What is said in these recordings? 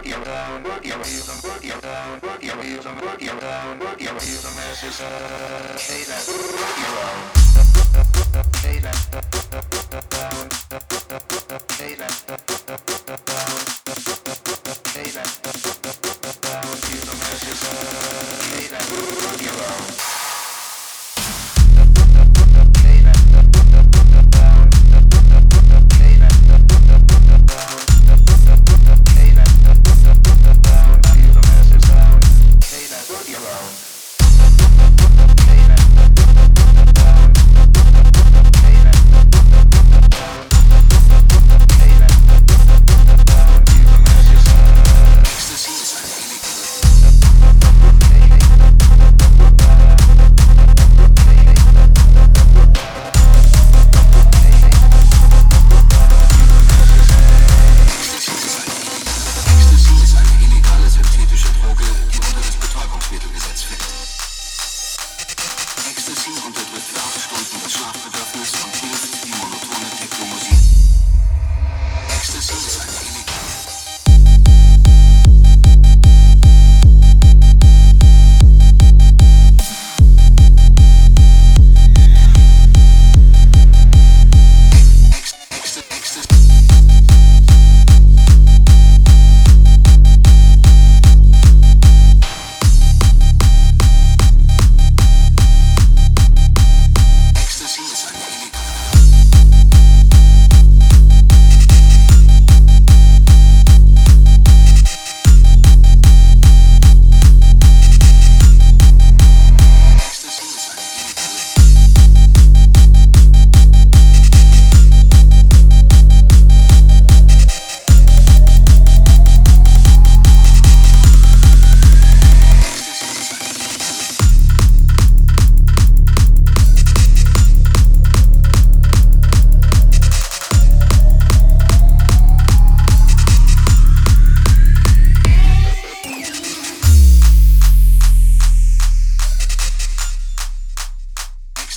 work your down, work your rhythm, work your down, work your rhythm, work your down, work your rhythm as you say that. Work your own.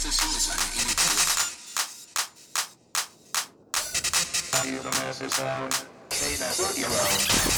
Ecstasies unequal. Are you the master sound? Say that's what you're.